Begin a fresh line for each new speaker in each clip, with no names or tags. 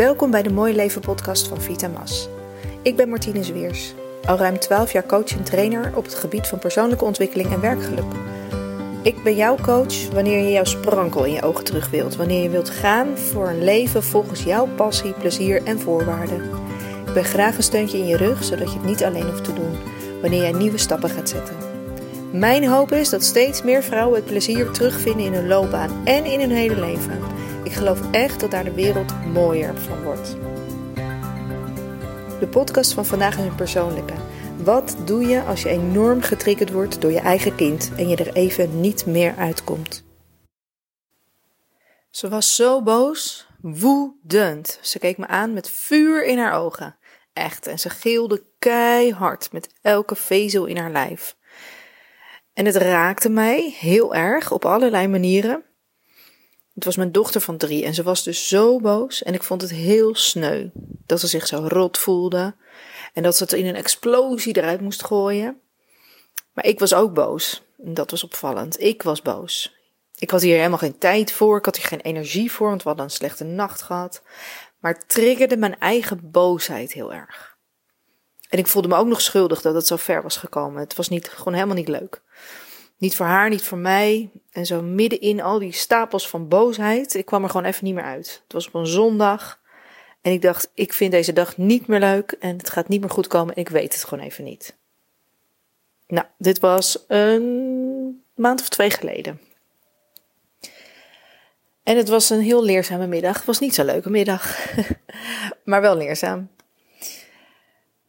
Welkom bij de Mooi Leven podcast van Vita Mas. Ik ben Martine Zwiers, al ruim 12 jaar coach en trainer op het gebied van persoonlijke ontwikkeling en werkgeluk. Ik ben jouw coach wanneer je jouw sprankel in je ogen terug wilt, wanneer je wilt gaan voor een leven volgens jouw passie, plezier en voorwaarden. Ik ben graag een steuntje in je rug, zodat je het niet alleen hoeft te doen wanneer jij nieuwe stappen gaat zetten. Mijn hoop is dat steeds meer vrouwen het plezier terugvinden in hun loopbaan en in hun hele leven. Ik geloof echt dat daar de wereld mooier van wordt. De podcast van vandaag is een persoonlijke. Wat doe je als je enorm getriggerd wordt door je eigen kind en je er even niet meer uitkomt? Ze was zo boos, woedend. Ze keek me aan met vuur in haar ogen. Echt, en ze gilde keihard met elke vezel in haar lijf. En het raakte mij heel erg op allerlei manieren. Het was mijn dochter van drie en ze was dus zo boos en ik vond het heel sneu dat ze zich zo rot voelde en dat ze het in een explosie eruit moest gooien. Maar ik was ook boos en dat was opvallend. Ik was boos. Ik had hier helemaal geen tijd voor, ik had hier geen energie voor, want we hadden een slechte nacht gehad. Maar het triggerde mijn eigen boosheid heel erg. En ik voelde me ook nog schuldig dat het zo ver was gekomen. Het was niet, gewoon helemaal niet leuk. Niet voor haar, niet voor mij. En zo midden in al die stapels van boosheid, ik kwam er gewoon even niet meer uit. Het was op een zondag. En ik dacht, ik vind deze dag niet meer leuk en het gaat niet meer goed komen en ik weet het gewoon even niet. Nou, dit was een maand of twee geleden. En het was een heel leerzame middag. Het was niet zo'n leuke middag, maar wel leerzaam.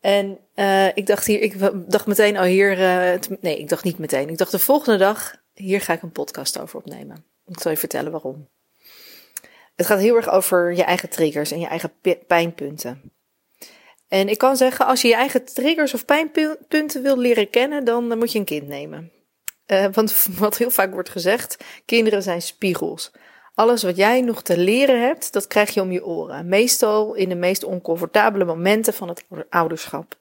En uh, ik dacht hier, ik dacht meteen, oh hier, uh, nee, ik dacht niet meteen. Ik dacht de volgende dag, hier ga ik een podcast over opnemen. Ik zal je vertellen waarom. Het gaat heel erg over je eigen triggers en je eigen pijnpunten. En ik kan zeggen, als je je eigen triggers of pijnpunten wil leren kennen, dan moet je een kind nemen. Uh, want wat heel vaak wordt gezegd, kinderen zijn spiegels. Alles wat jij nog te leren hebt, dat krijg je om je oren. Meestal in de meest oncomfortabele momenten van het ouderschap.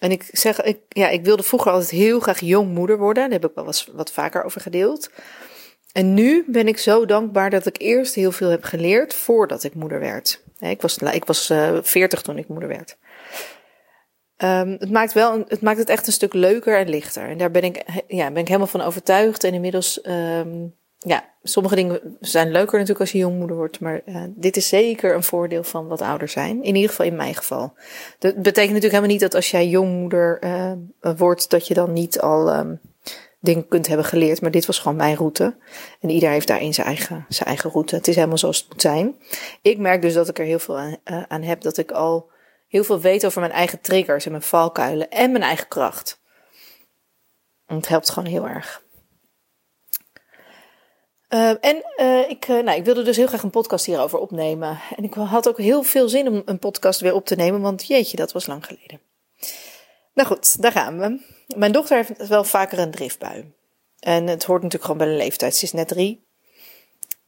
En ik zeg, ik, ja, ik wilde vroeger altijd heel graag jongmoeder worden. Daar heb ik wel wat, vaker over gedeeld. En nu ben ik zo dankbaar dat ik eerst heel veel heb geleerd voordat ik moeder werd. Ik was, ik was uh, 40 toen ik moeder werd. Um, het, maakt wel, het maakt het echt een stuk leuker en lichter. En daar ben ik, ja, ben ik helemaal van overtuigd. En inmiddels um, ja, sommige dingen zijn leuker natuurlijk als je jongmoeder wordt, maar uh, dit is zeker een voordeel van wat ouder zijn. In ieder geval in mijn geval. Dat betekent natuurlijk helemaal niet dat als jij jongmoeder uh, wordt, dat je dan niet al um, dingen kunt hebben geleerd. Maar dit was gewoon mijn route. En ieder heeft daarin zijn eigen, zijn eigen route. Het is helemaal zoals het moet zijn. Ik merk dus dat ik er heel veel aan, uh, aan heb. Dat ik al heel veel weet over mijn eigen triggers en mijn valkuilen en mijn eigen kracht. En het helpt gewoon heel erg. Uh, en uh, ik, uh, nou, ik wilde dus heel graag een podcast hierover opnemen. En ik had ook heel veel zin om een podcast weer op te nemen, want jeetje, dat was lang geleden. Nou goed, daar gaan we. Mijn dochter heeft wel vaker een driftbui. En het hoort natuurlijk gewoon bij de leeftijd. Ze is net drie.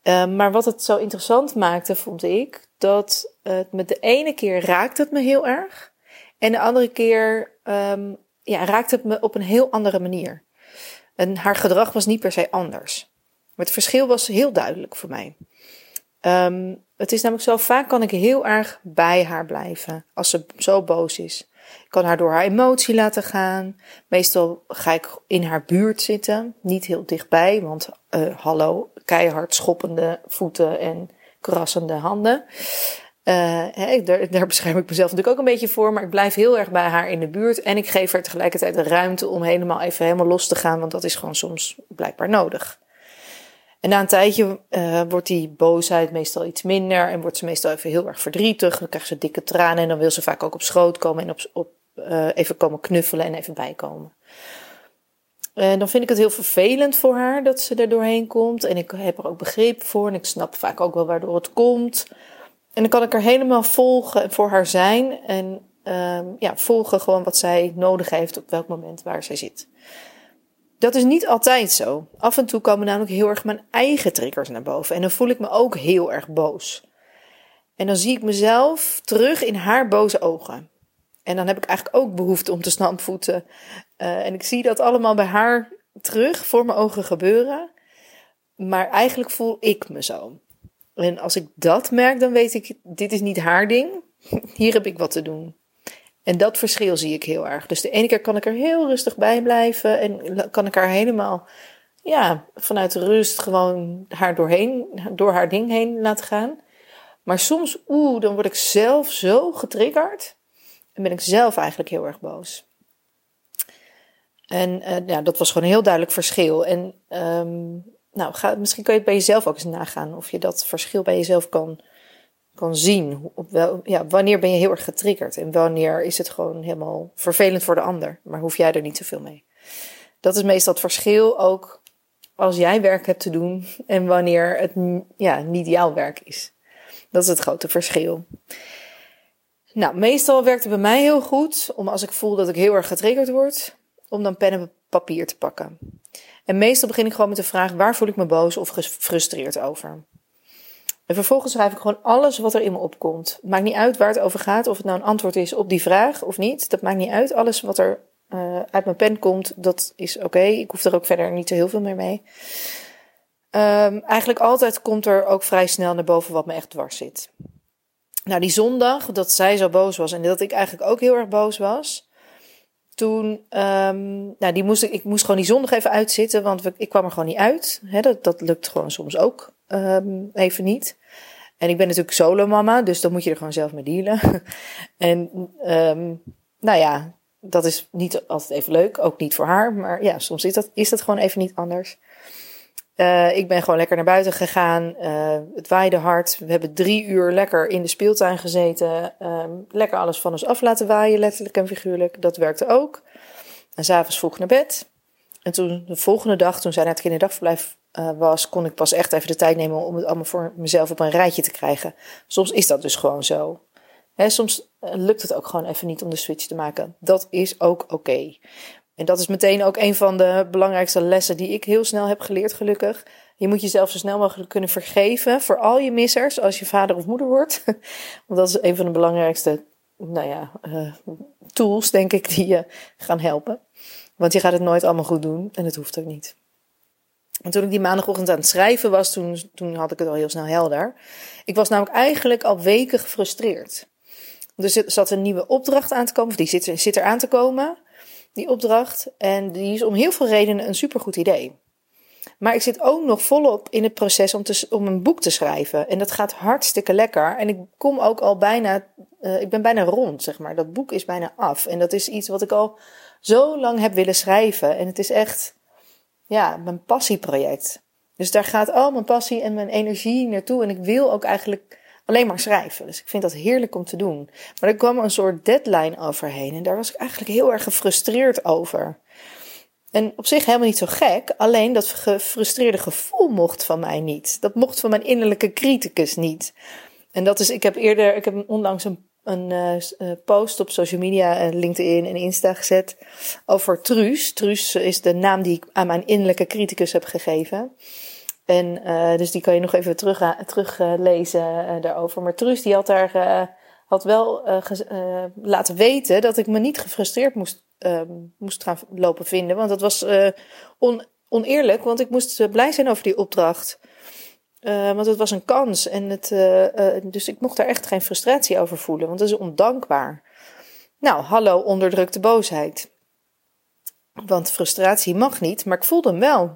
maar wat het zo interessant maakte, vond ik, dat het met de ene keer raakt het me heel erg. En de andere keer um, ja, raakt het me op een heel andere manier. En haar gedrag was niet per se anders. Maar het verschil was heel duidelijk voor mij. Um, het is namelijk zo, vaak kan ik heel erg bij haar blijven als ze zo boos is. Ik kan haar door haar emotie laten gaan. Meestal ga ik in haar buurt zitten, niet heel dichtbij, want uh, hallo, keihard schoppende voeten en krassende handen. Uh, daar, daar bescherm ik mezelf natuurlijk ook een beetje voor, maar ik blijf heel erg bij haar in de buurt en ik geef haar tegelijkertijd de ruimte om helemaal even helemaal los te gaan, want dat is gewoon soms blijkbaar nodig. En na een tijdje uh, wordt die boosheid meestal iets minder en wordt ze meestal even heel erg verdrietig. Dan krijgt ze dikke tranen en dan wil ze vaak ook op schoot komen en op, op, uh, even komen knuffelen en even bijkomen. En dan vind ik het heel vervelend voor haar dat ze er doorheen komt. En ik heb er ook begrip voor en ik snap vaak ook wel waardoor het komt. En dan kan ik er helemaal volgen voor haar zijn en uh, ja, volgen gewoon wat zij nodig heeft op welk moment waar zij zit. Dat is niet altijd zo. Af en toe komen namelijk heel erg mijn eigen triggers naar boven. En dan voel ik me ook heel erg boos. En dan zie ik mezelf terug in haar boze ogen. En dan heb ik eigenlijk ook behoefte om te stampvoeten. Uh, en ik zie dat allemaal bij haar terug voor mijn ogen gebeuren. Maar eigenlijk voel ik me zo. En als ik dat merk, dan weet ik, dit is niet haar ding. Hier heb ik wat te doen. En dat verschil zie ik heel erg. Dus de ene keer kan ik er heel rustig bij blijven en kan ik haar helemaal, ja, vanuit rust gewoon haar doorheen, door haar ding heen laten gaan. Maar soms, oeh, dan word ik zelf zo getriggerd en ben ik zelf eigenlijk heel erg boos. En uh, ja, dat was gewoon een heel duidelijk verschil. En um, nou, ga, misschien kan je het bij jezelf ook eens nagaan of je dat verschil bij jezelf kan, kan zien. Op wel, ja, wanneer ben je heel erg getriggerd en wanneer is het gewoon helemaal vervelend voor de ander, maar hoef jij er niet zoveel mee. Dat is meestal het verschil ook als jij werk hebt te doen en wanneer het ja, niet jouw werk is. Dat is het grote verschil. Nou, meestal werkt het bij mij heel goed om als ik voel dat ik heel erg getriggerd word, om dan pen en papier te pakken. En meestal begin ik gewoon met de vraag: waar voel ik me boos of gefrustreerd over? En vervolgens schrijf ik gewoon alles wat er in me opkomt. Maakt niet uit waar het over gaat, of het nou een antwoord is op die vraag of niet. Dat maakt niet uit. Alles wat er uh, uit mijn pen komt, dat is oké. Ik hoef er ook verder niet zo heel veel meer mee. Um, eigenlijk altijd komt er ook vrij snel naar boven wat me echt dwars zit. Nou, die zondag, dat zij zo boos was en dat ik eigenlijk ook heel erg boos was toen, um, nou, die moest ik, ik moest gewoon die zondag even uitzitten, want ik kwam er gewoon niet uit. Dat, dat lukt gewoon soms ook um, even niet. En ik ben natuurlijk solo mama, dus dan moet je er gewoon zelf mee dealen. en um, nou ja, dat is niet altijd even leuk, ook niet voor haar, maar ja, soms is dat, is dat gewoon even niet anders. Uh, ik ben gewoon lekker naar buiten gegaan. Uh, het waaide hard. We hebben drie uur lekker in de speeltuin gezeten. Um, lekker alles van ons af laten waaien, letterlijk en figuurlijk. Dat werkte ook. En s'avonds vroeg naar bed. En toen de volgende dag, toen zij naar het kinderdagverblijf uh, was, kon ik pas echt even de tijd nemen om het allemaal voor mezelf op een rijtje te krijgen. Soms is dat dus gewoon zo. He, soms lukt het ook gewoon even niet om de switch te maken. Dat is ook oké. En dat is meteen ook een van de belangrijkste lessen die ik heel snel heb geleerd, gelukkig. Je moet jezelf zo snel mogelijk kunnen vergeven voor al je missers als je vader of moeder wordt. Want dat is een van de belangrijkste nou ja, uh, tools, denk ik, die je gaan helpen. Want je gaat het nooit allemaal goed doen en het hoeft ook niet. En toen ik die maandagochtend aan het schrijven was, toen, toen had ik het al heel snel helder. Ik was namelijk eigenlijk al weken gefrustreerd. Dus er zat een nieuwe opdracht aan te komen, of die zit, zit er aan te komen die opdracht. En die is om heel veel redenen een supergoed idee. Maar ik zit ook nog volop in het proces om, te, om een boek te schrijven. En dat gaat hartstikke lekker. En ik kom ook al bijna, uh, ik ben bijna rond, zeg maar. Dat boek is bijna af. En dat is iets wat ik al zo lang heb willen schrijven. En het is echt, ja, mijn passieproject. Dus daar gaat al mijn passie en mijn energie naartoe. En ik wil ook eigenlijk alleen maar schrijven. Dus ik vind dat heerlijk om te doen. Maar er kwam een soort deadline overheen en daar was ik eigenlijk heel erg gefrustreerd over. En op zich helemaal niet zo gek, alleen dat gefrustreerde gevoel mocht van mij niet. Dat mocht van mijn innerlijke criticus niet. En dat is, ik heb eerder, ik heb onlangs een, een uh, post op social media, LinkedIn en Insta gezet over Truus. Truus is de naam die ik aan mijn innerlijke criticus heb gegeven. En uh, dus die kan je nog even terug, uh, teruglezen uh, daarover. Maar Truus die had daar had wel laten weten dat ik me niet gefrustreerd moest, moest gaan lopen vinden. Want dat was on, oneerlijk, want ik moest blij zijn over die opdracht. want het was een kans. En het, dus ik mocht daar echt geen frustratie over voelen, want dat is ondankbaar. Nou, hallo onderdrukte boosheid. Want frustratie mag niet, maar ik voelde hem wel.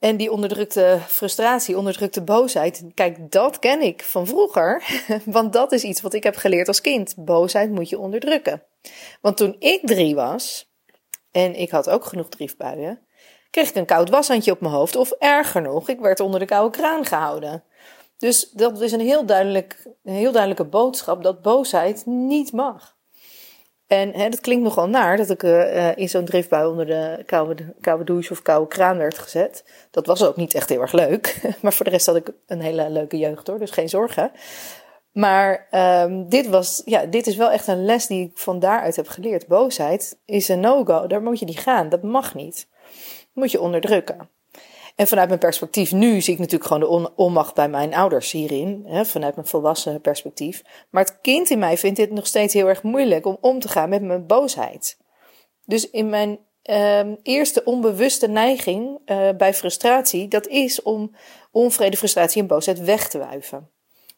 En die onderdrukte frustratie, onderdrukte boosheid, kijk, dat ken ik van vroeger. Want dat is iets wat ik heb geleerd als kind. Boosheid moet je onderdrukken. Want toen ik drie was, en ik had ook genoeg driefbuien, kreeg ik een koud washandje op mijn hoofd. Of erger nog, ik werd onder de koude kraan gehouden. Dus dat is een heel, duidelijk, een heel duidelijke boodschap dat boosheid niet mag. En hè, dat klinkt nogal naar dat ik uh, in zo'n driftbui onder de koude, koude douche of koude kraan werd gezet. Dat was ook niet echt heel erg leuk. Maar voor de rest had ik een hele leuke jeugd hoor, dus geen zorgen. Maar um, dit, was, ja, dit is wel echt een les die ik van daaruit heb geleerd. Boosheid is een no-go, daar moet je niet gaan, dat mag niet. Dat moet je onderdrukken. En vanuit mijn perspectief nu zie ik natuurlijk gewoon de onmacht bij mijn ouders hierin, hè, vanuit mijn volwassen perspectief. Maar het kind in mij vindt dit nog steeds heel erg moeilijk om om te gaan met mijn boosheid. Dus in mijn um, eerste onbewuste neiging uh, bij frustratie, dat is om onvrede, frustratie en boosheid weg te wuiven.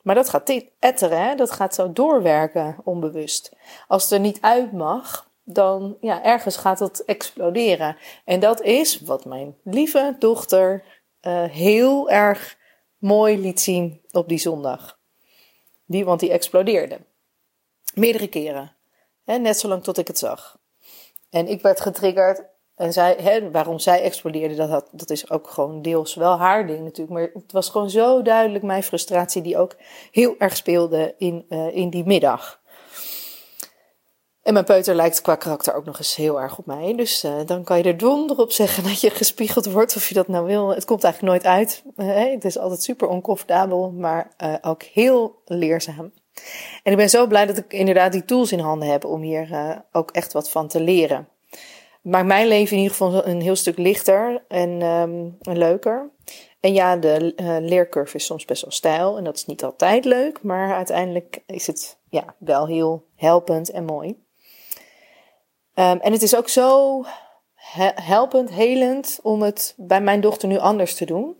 Maar dat gaat etteren, hè? dat gaat zo doorwerken onbewust. Als het er niet uit mag, dan ja, ergens gaat het exploderen. En dat is wat mijn lieve dochter uh, heel erg mooi liet zien op die zondag. Die, want die explodeerde. Meerdere keren. Hè, net zolang tot ik het zag. En ik werd getriggerd. En zij, hè, waarom zij explodeerde, dat, dat is ook gewoon deels wel haar ding natuurlijk. Maar het was gewoon zo duidelijk mijn frustratie die ook heel erg speelde in, uh, in die middag. En mijn peuter lijkt qua karakter ook nog eens heel erg op mij. Dus uh, dan kan je er donder op zeggen dat je gespiegeld wordt of je dat nou wil. Het komt eigenlijk nooit uit. Uh, het is altijd super oncomfortabel, maar uh, ook heel leerzaam. En ik ben zo blij dat ik inderdaad die tools in handen heb om hier ook echt wat van te leren. Maakt mijn leven in ieder geval een heel stuk lichter en, en leuker. En ja, de leercurve is soms best wel stijl en dat is niet altijd leuk, maar uiteindelijk is het ja, wel heel helpend en mooi. Um, en het is ook zo helpend, helend om het bij mijn dochter nu anders te doen.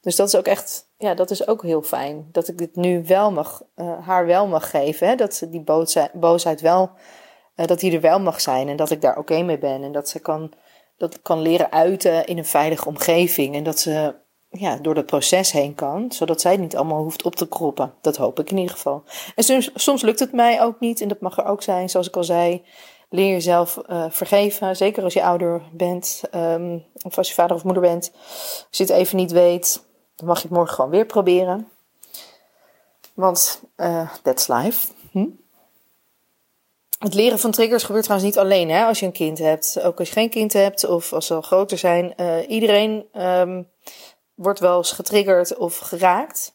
Dus dat is ook echt, ja, dat is ook heel fijn. Dat ik dit nu wel mag, uh, haar wel mag geven. Hè? Dat ze die boosheid, wel, uh, dat die er wel mag zijn. En dat ik daar oké mee ben. En dat ze kan, dat kan leren uiten in een veilige omgeving. En dat ze ja, door dat proces heen kan. Zodat zij het niet allemaal hoeft op te kroppen. Dat hoop ik in ieder geval. En soms, soms lukt het mij ook niet. En dat mag er ook zijn, zoals ik al zei. Leer jezelf uh, vergeven, zeker als je ouder bent um, of als je vader of moeder bent. Als je het even niet weet, dan mag je het morgen gewoon weer proberen. Want uh, that's life. Hm? Het leren van triggers gebeurt trouwens niet alleen hè, als je een kind hebt. Ook als je geen kind hebt of als ze al groter zijn. Uh, iedereen um, wordt wel eens getriggerd of geraakt.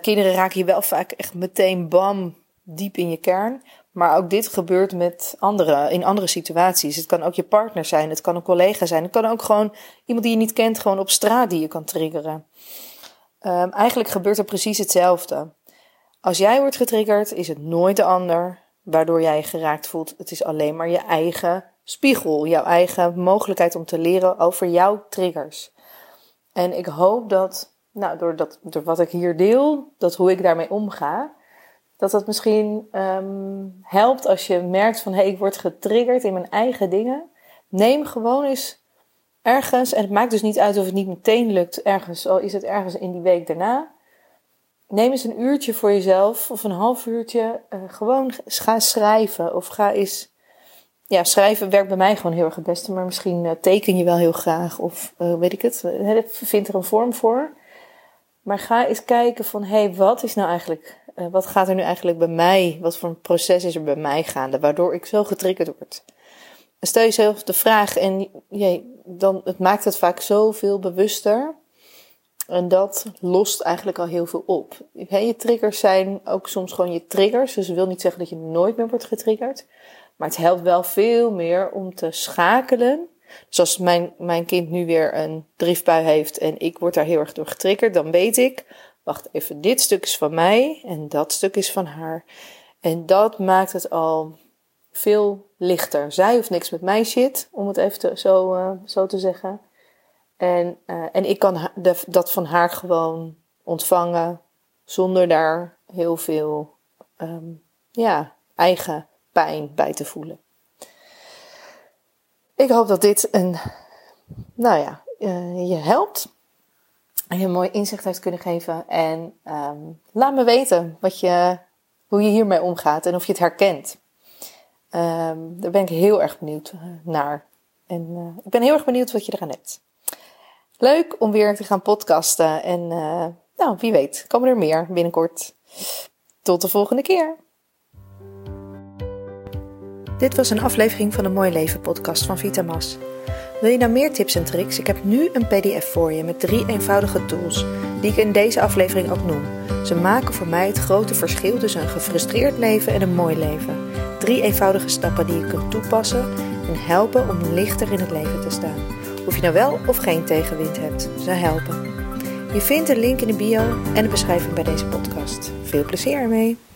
kinderen raken je wel vaak echt meteen bam diep in je kern. Maar ook dit gebeurt met anderen, in andere situaties. Het kan ook je partner zijn, het kan een collega zijn. Het kan ook gewoon iemand die je niet kent, gewoon op straat die je kan triggeren. Um, eigenlijk gebeurt er precies hetzelfde. Als jij wordt getriggerd, is het nooit de ander waardoor jij je geraakt voelt. Het is alleen maar je eigen spiegel, jouw eigen mogelijkheid om te leren over jouw triggers. En ik hoop dat, nou, door, dat, door wat ik hier deel, dat hoe ik daarmee omga, dat dat misschien um, helpt als je merkt van hé, hey, ik word getriggerd in mijn eigen dingen. Neem gewoon eens ergens, en het maakt dus niet uit of het niet meteen lukt, ergens, al is het ergens in die week daarna. Neem eens een uurtje voor jezelf of een half uurtje. Uh, gewoon ga schrijven of ga eens. Ja, schrijven werkt bij mij gewoon heel erg het beste, maar misschien uh, teken je wel heel graag of uh, weet ik het. Vind er een vorm voor. Maar ga eens kijken van hé, hey, wat is nou eigenlijk uh, wat gaat er nu eigenlijk bij mij, wat voor een proces is er bij mij gaande, waardoor ik zo getriggerd word? stel jezelf de vraag en dan, het maakt het vaak zoveel bewuster. En dat lost eigenlijk al heel veel op. Je triggers zijn ook soms gewoon je triggers. Dus dat wil niet zeggen dat je nooit meer wordt getriggerd. Maar het helpt wel veel meer om te schakelen. Dus als mijn, mijn kind nu weer een driftbui heeft en ik word daar heel erg door getriggerd, dan weet ik, wacht even, dit stuk is van mij en dat stuk is van haar. En dat maakt het al veel lichter. Zij hoeft niks met mij shit, om het even zo, uh, zo te zeggen. En, uh, en ik kan dat van haar gewoon ontvangen zonder daar heel veel um, ja, eigen pijn bij te voelen. Ik hoop dat dit een, nou ja, uh, je helpt je mooi inzicht heeft kunnen geven. En um, laat me weten wat je, hoe je hiermee omgaat en of je het herkent. Um, daar ben ik heel erg benieuwd eh, naar. En uh, ik ben heel erg benieuwd wat je eraan hebt. Leuk om weer te gaan podcasten. En uh, nou, wie weet, komen er meer binnenkort. Tot de volgende keer. Dit was een aflevering van de Mooi Leven podcast van Vitamas. Wil je nou meer tips en tricks? Ik heb nu een PDF voor je met drie eenvoudige tools die ik in deze aflevering ook noem. Ze maken voor mij het grote verschil tussen een gefrustreerd leven en een mooi leven. Drie eenvoudige stappen die je kunt toepassen en helpen om lichter in het leven te staan. Of je nou wel of geen tegenwind hebt, ze helpen. Je vindt de link in de bio en de beschrijving bij deze podcast. Veel plezier ermee!